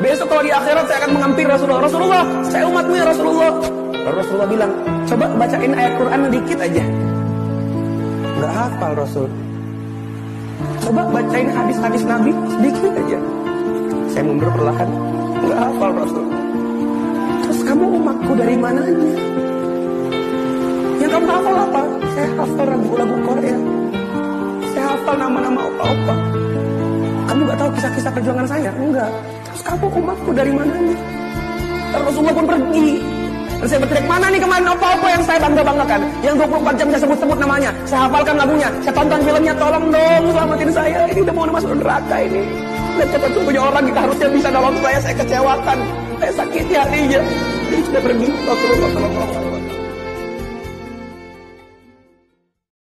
Besok kalau di akhirat saya akan mengampiri Rasulullah. Rasulullah, saya umatmu ya Rasulullah. Rasulullah bilang, coba bacain ayat Quran dikit aja. Nggak hafal Rasul. Coba bacain hadis-hadis Nabi sedikit aja. Saya mundur perlahan. Nggak hafal Rasul. Terus kamu umatku dari mananya? Yang kamu hafal apa? Saya hafal lagu-lagu Korea. Saya hafal nama-nama opa-opa. Tahu kisah-kisah perjuangan saya? Enggak. Terus kamu umatku dari mananya? Dan Rasulullah pun pergi. Dan saya berteriak, mana nih kemarin apa-apa yang saya bangga-banggakan? Yang 24 jam saya sebut-sebut namanya. Saya hafalkan lagunya. Saya tonton filmnya. Tolong dong selamatin saya. Ini udah mau masuk neraka ini. Dan cepat punya orang kita harusnya bisa nolong saya. Saya kecewakan. Saya sakiti hatinya. Dia sudah pergi. Rasulullah SAW.